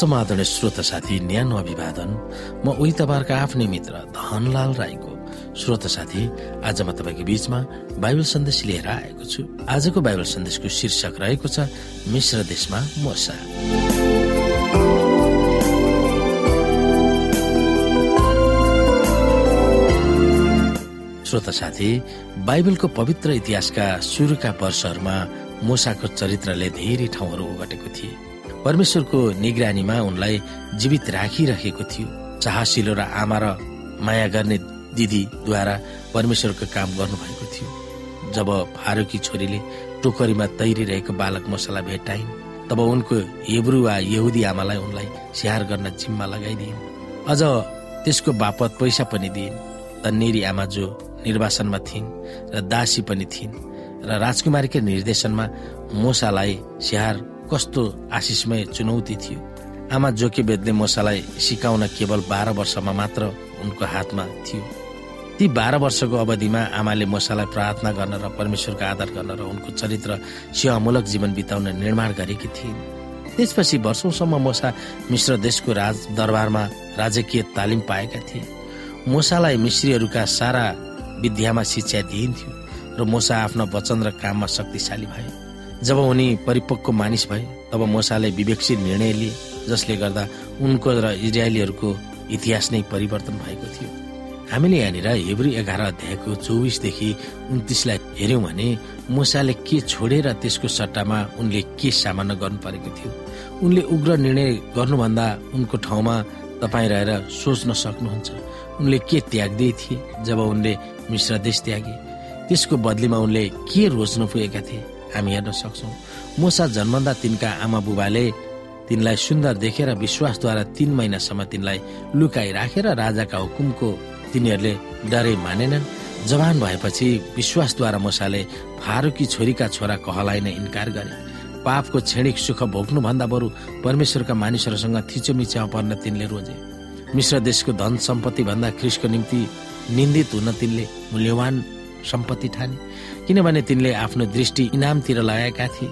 समाधान श्रोता साथी न्यानो अभिवादन म उही तपाईँहरूका आफ्नै मित्र धनलाल राईको। श्रोता साथी आज म तपाईँको बीचमा बाइबल सन्देश लिएर आएको छु। आजको बाइबल सन्देशको शीर्षक रहेको छ मिश्र देशमा मोसा। श्रोता साथी बाइबलको पवित्र इतिहासका सुरुका वर्षहरूमा मोसाको चरित्रले धेरै ठाउँहरू ओगटेको थिए। परमेश्वरको निगरानीमा उनलाई जीवित राखिरहेको थियो। साहसिलो र आमा र माया गर्ने दिदीद्वारा परमेश्वरको काम गर्नुभएको थियो। जब फारूकी छोरीले टोकरीमा तैरिरहेको बालक मसला भेटाइन् तब उनको हेब्रु वा यहुदी आमालाई उनलाई स्याहार गर्न जिम्मा लगाइदिइन्। अझ त्यसको बापत पैसा पनि दिइन्। तन्नेरी आमा जो निर्वासनमा थिइन् र दासी पनि थिइन् र राजकुमारीकै निर्देशनमा मोसालाई स्याहार कस्तो आशिषमय चुनौती थियो। आमा जोके बेदले मोसालाई सिकाउन केवल बाह्र वर्षमा मात्र उनको हातमा थियो। ती बाह्र वर्षको अवधिमा आमाले मोसालाई प्रार्थना गर्न र परमेश्वरको आदर गर्न र उनको चरित्र सेवामूलक जीवन बिताउन निर्माण गरेकी थिइन्। त्यसपछि वर्षौसम्म मोसा मिश्र देशको राज दरबारमा राजकीय तालिम पाएका थिए। मोसालाई मिश्रीहरूका सारा विद्यामा शिक्षा दिइन्थ्यो र मोसा आफ्ना वचन र काममा शक्तिशाली भए। जब उनी परिपक्व मानिस भए तब मोसाले विवेकशील निर्णय लिए जसले गर्दा उनको र इजरायलीहरूको इतिहास नै परिवर्तन भएको थियो। हामीले यहाँनिर हेब्री एघार अध्यायको चौबिसदेखि उन्तिसलाई हेर्यौँ भने मुसाले के छोडेर त्यसको सट्टामा उनले के सामना गर्नु परेको थियो? उनले उग्र निर्णय गर्नुभन्दा उनको ठाउँमा तपाईँ रहेर सोच्न सक्नुहुन्छ। उनले के त्याग्दै थिए जब उनले मिश्र देश त्यागे? त्यसको बदलीमा उनले के रोज्नु पुगेका थिए? हामी हेर्न सक्छौँ। मुसा जन्मदा तिनका आमा बुबाले तिनलाई सुन्दर देखेर विश्वासद्वारा तीन महिनासम्म तिनलाई लुकाइ राखेर राजाका हुकुमको तिनीहरूले डरै मानेनन्। जवान भएपछि विश्वासद्वारा मुसाले फारूकी छोरीका छोरा कहलाई नै इन्कार गरे। पापको क्षणिक सुख भोग्नु भन्दा बरु परमेश्वरका मानिसहरूसँग थिचोमिच्या पर्न तिनले रोजे। मिश्र देशको धन सम्पत्ति भन्दा ख्रिसको निम्ति निन्दित हुन तिनले मूल्यवान सम्पत्ति ठाने। किनभने तिनले आफ्नो दृष्टि इनामतिर लगाएका थिए।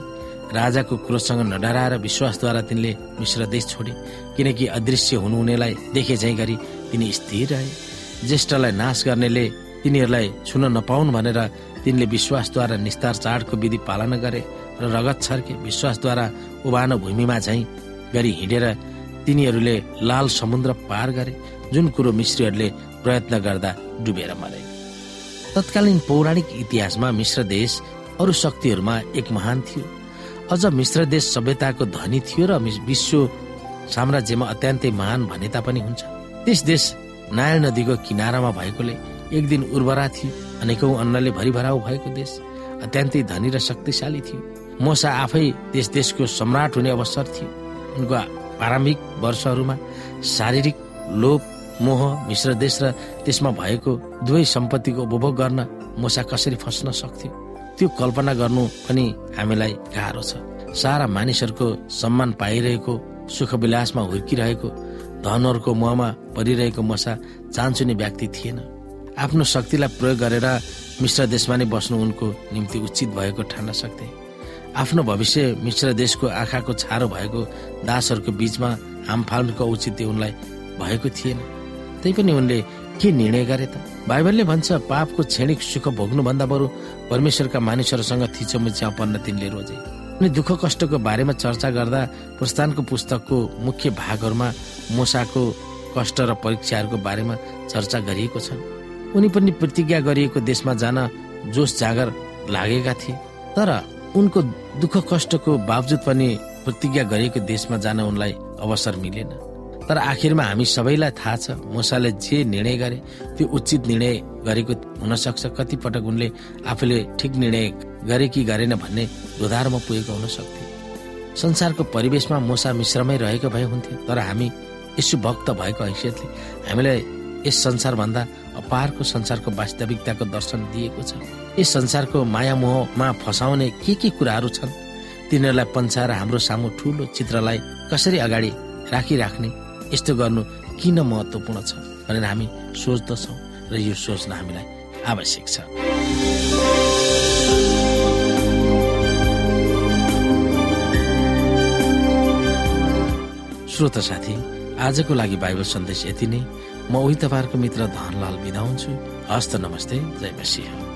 राजाको क्रोधसँग नडराएर विश्वासद्वारा तिनले मिश्र देश छोडे। किनकि अदृश्य हुनुहुनेलाई देखे झै गरी तिनी स्थिर रहे। ज्येष्ठलाई नाश गर्नेले तिनीहरूलाई छुन नपाउन् भनेर तिनले विश्वासद्वारा निस्तार चाडको विधि पालना गरे र रगत छर्के विश्वासद्वारा उभानो भूमिमा झैँ गरी हिँडेर तिनीहरूले लाल समुद्र पार गरे जुन कुरो मिश्रीहरूले प्रयत्न गर्दा डुबेर मरे। तत्कालीन पौराणिक इतिहासमा मिश्र देश अरू शक्तिहरूमा एक महान थियो। अझ मिश्र देश सभ्यताको धनी थियो र विश्व साम्राज्यमा अत्यन्तै महान भने तापनि हुन्छ। त्यस देश नारायण नदीको किनारामा भएकोले एक दिन उर्वरा थियो अनेकौं अन्नले भरिभराउ भएको देश। अत्यन्तै धनी र शक्तिशाली थियो। मोसा आफै त्यस देशको सम्राट हुने अवसर थियो। उनको प्रारम्भिक वर्षहरूमा शारीरिक लोभ मोह मिश्र देश र त्यसमा भएको दुवै सम्पत्तिको उपभोग गर्न मोसा कसरी फस्न सक्थ्यो? त्यो कल्पना गर्नु पनि हामीलाई गाह्रो छ। सारा मानिसहरूको सम्मान पाइरहेको सुख विलासमा हुर्किरहेको धनहरूको मोहमा परिरहेको मसा चान्चुने व्यक्ति थिएन। आफ्नो शक्तिलाई प्रयोग गरेर मिश्र देशमा नै बस्नु उनको निम्ति उचित भएको ठान्न सक्थे। आफ्नो भविष्य मिश्र देशको आँखाको छारो भएको दासहरूको बीचमा हामफाल्नुको औचित्य उनलाई भएको थिएन। तैपनि उनले के निर्णय गरे त? बाइबलले भन्छ पापको क्षणिक सुख भोग्नुभन्दा बरु परमेश्वरका मानिसहरूसँग थिचोमिच्या पर्न तिनले रोजे। अनि दुःख कष्टको बारेमा चर्चा गर्दा प्रस्थानको पुस्तकको मुख्य भागहरूमा मोसाको कष्ट र परीक्षाहरूको बारेमा चर्चा गरिएको छ उनी पनि प्रतिज्ञा गरिएको देशमा जान जोस जागर लागेका थिए। तर उनको दुःख कष्टको बावजुद पनि प्रतिज्ञा गरिएको देशमा जान उनलाई अवसर मिलेन। तर आखिरमा हामी सबैलाई थाहा छ मोसाले जे निर्णय गरे त्यो उचित निर्णय गरेको हुन सक्छ कति पटक उनले आफूले ठिक निर्णय गरे कि गरेन भन्ने दोधारमा पुगेको हुन सक्थे संसारको परिवेशमा मोसा मिश्रमै रहेको भए हुन्थ्यो तर हामी यसो भक्त भएको हैसियतले हामीलाई यस संसारभन्दा अपारको संसारको वास्तविकताको दर्शन दिएको छ। यस संसारको माया मोहमा फसाउने के के कुराहरू छन्? तिनीहरूलाई पन्छाएर हाम्रो सामु ठुलो चित्रलाई कसरी अगाडि राखिराख्ने? यस्तो गर्नु किन महत्वपूर्ण छ भनेर हामी सोच्दछौँ र यो सोच्न हामीलाई आवश्यक छ। श्रोता साथी आजको लागि बाइबल सन्देश यति नै। म उही तपाईँहरूको मित्र धनलाल बिदा हुन्छु हस्त नमस्ते जय मसिंह।